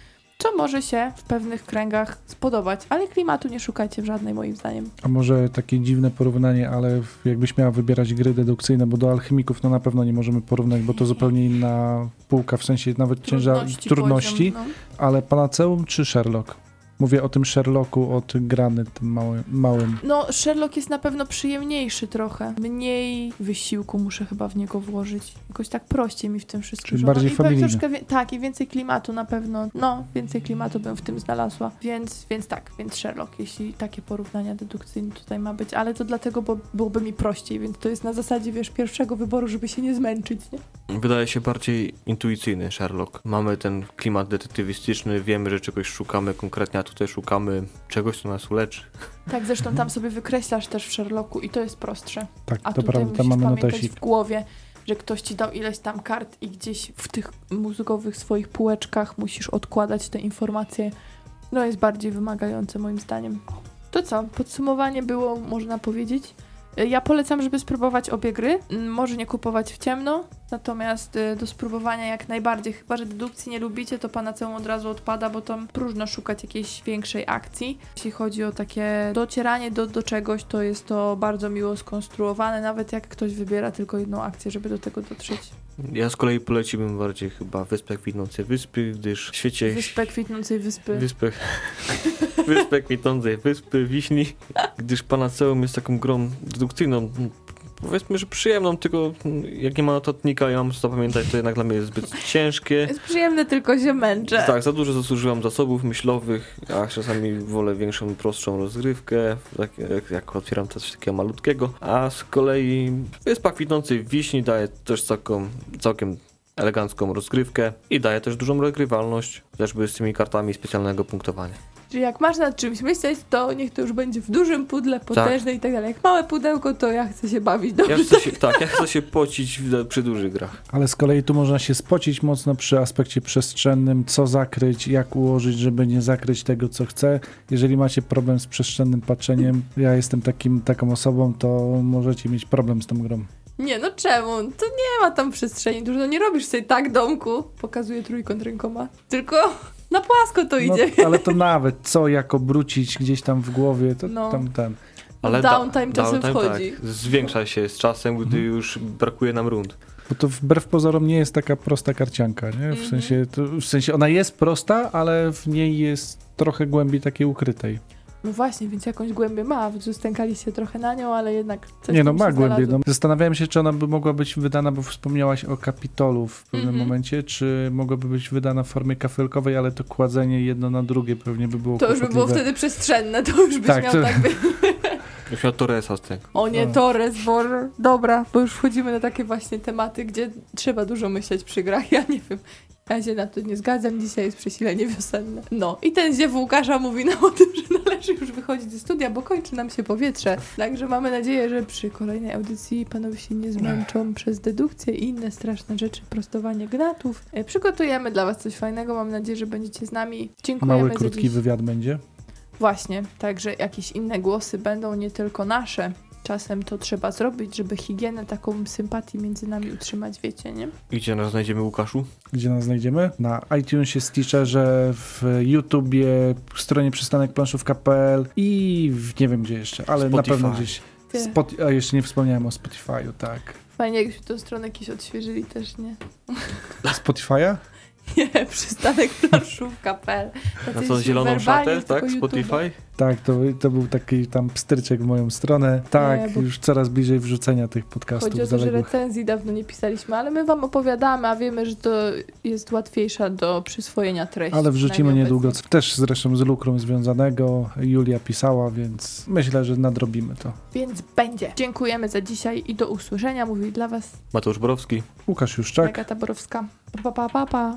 co może się w pewnych kręgach spodobać, ale klimatu nie szukajcie w żadnej moim zdaniem. A może takie dziwne porównanie, ale jakbyś miała wybierać gry dedukcyjne, bo do alchemików no na pewno nie możemy porównać, bo to zupełnie inna półka, w sensie nawet ciężar trudności, poziom, no. ale Panaceum czy Sherlock? Mówię o tym Sherlocku od grany tym małym. małym. No, Sherlock jest na pewno przyjemniejszy trochę. Mniej wysiłku muszę chyba w niego włożyć. Jakoś tak prościej mi w tym wszystkim. Czyli szło. No bardziej i troszkę Tak, i więcej klimatu na pewno. No, więcej klimatu bym w tym znalazła. Więc, więc tak, więc Sherlock, jeśli takie porównania dedukcyjne tutaj ma być. Ale to dlatego, bo byłoby mi prościej, więc to jest na zasadzie, wiesz, pierwszego wyboru, żeby się nie zmęczyć, nie? Wydaje się bardziej intuicyjny Sherlock. Mamy ten klimat detektywistyczny, wiemy, że czegoś szukamy konkretnie, a tutaj szukamy czegoś, co nas uleczy. Tak, zresztą tam sobie wykreślasz też w Sherlocku i to jest prostsze. Tak, A to tutaj prawda, mamy pamiętać notesik. w głowie, że ktoś ci dał ileś tam kart i gdzieś w tych mózgowych swoich półeczkach musisz odkładać te informacje. No jest bardziej wymagające moim zdaniem. To co? Podsumowanie było, można powiedzieć. Y, Ja polecam, żeby spróbować obie gry. Mm, Może nie kupować w ciemno, natomiast y, do spróbowania jak najbardziej. Chyba, że dedukcji nie lubicie, to Panaceum od razu odpada, bo tam próżno szukać jakiejś większej akcji. Jeśli chodzi o takie docieranie do, do czegoś, to jest to bardzo miło skonstruowane, nawet jak ktoś wybiera tylko jedną akcję, żeby do tego dotrzeć. Ja z kolei poleciłbym bardziej chyba Wyspę Kwitnącej Wyspy, gdyż w świecie... Wyspę Kwitnącej Wyspy. Wyspę... Wyspę Kwitnącej Wyspy, Wiśni, gdyż Panaceum jest taką grą dedukcyjną, powiedzmy, że przyjemną, tylko jak nie ma notatnika i mam co zapamiętać, to jednak dla mnie jest zbyt ciężkie. Jest przyjemne, tylko się męczę. Tak, za dużo zasłużyłam zasobów myślowych, a czasami wolę większą, prostszą rozgrywkę, tak jak, jak otwieram coś takiego malutkiego. A z kolei Wyspa Kwitnącej Wiśni daje też całkiem, całkiem elegancką rozgrywkę i daje też dużą regrywalność, chociażby z tymi kartami specjalnego punktowania. Czyli jak masz nad czymś myśleć, to niech to już będzie w dużym pudle, potężne i tak dalej. Jak małe pudełko, to ja chcę się bawić dobrze. Ja chcę się, tak, ja chcę się pocić w- przy dużych grach. Ale z kolei tu można się spocić mocno przy aspekcie przestrzennym, co zakryć, jak ułożyć, żeby nie zakryć tego, co chcę. Jeżeli macie problem z przestrzennym patrzeniem, ja jestem takim, taką osobą, to możecie mieć problem z tą grą. Nie, no czemu? To nie ma tam przestrzeni dużo. No nie robisz sobie tak domku, pokazuje trójkąt rękoma, tylko na płasko to No, idzie. ale to nawet co, jak obrócić gdzieś tam w głowie, to No. tam ten. Ale Downtime czasem downtime, wchodzi. Tak, zwiększa się z czasem, gdy Mhm. już brakuje nam rund. Bo to wbrew pozorom nie jest taka prosta karcianka, nie? W Mhm. sensie, to, w sensie ona jest prosta, ale w niej jest trochę głębi takiej ukrytej. No właśnie, więc jakąś głębię ma. Zustękaliście trochę na nią, ale jednak coś Nie no, ma znalazło. No. Zastanawiałem się, czy ona by mogła być wydana, bo wspomniałaś o Kapitolu w pewnym Mhm. momencie, czy mogłaby być wydana w formie kafelkowej, ale to kładzenie jedno na drugie pewnie by było To już by było wtedy przestrzenne, to już byś Tak, miał to- tak by... Już miał Torresa z tego. O nie, O. Torres, Boże. Dobra, bo już wchodzimy na takie właśnie tematy, gdzie trzeba dużo myśleć przy grach. Ja nie wiem. Ja się na to nie zgadzam, dzisiaj jest przesilenie wiosenne. No i ten ziew Łukasza mówi nam o tym, że należy już wychodzić ze studia, bo kończy nam się powietrze. Także mamy nadzieję, że przy kolejnej audycji panowie się nie zmęczą przez dedukcję i inne straszne rzeczy, prostowanie gnatów. E, Przygotujemy dla was coś fajnego, mam nadzieję, że będziecie z nami. Dziękujemy Mały, za krótki dziś. wywiad będzie. Właśnie, także jakieś inne głosy będą, nie tylko nasze. Czasem to trzeba zrobić, żeby higienę, taką sympatię między nami utrzymać, wiecie, nie? Gdzie nas znajdziemy, Łukaszu? Gdzie nas znajdziemy? Na iTunesie, Stitcherze, w YouTubie, stronie przystanekplanszówka.pl i w, nie wiem gdzie jeszcze, ale na Spotify. pewno gdzieś. Spot, a jeszcze nie wspomniałem o Spotify'u, tak. Fajnie, jakbyśmy tą stronę kiedyś odświeżyli też, nie? Spotify'a? Nie, przystanek planszówka.pl. Na co, zieloną szatę, tak? YouTube'a. Spotify? Tak, to, to był taki tam pstryczek w moją stronę. Tak, bo- już coraz bliżej wrzucenia tych podcastów Chodzi o to, że recenzji dawno nie pisaliśmy, ale my wam opowiadamy, a wiemy, że to jest łatwiejsza do przyswojenia treści. Ale wrzucimy niedługo, obecnie. też zresztą z lukrą związanego. Julia pisała, więc myślę, że nadrobimy to. Więc będzie. Dziękujemy za dzisiaj i do usłyszenia. Mówi dla was Mateusz Borowski. Łukasz Juszczak. Agata Borowska. Pa, pa, pa, pa.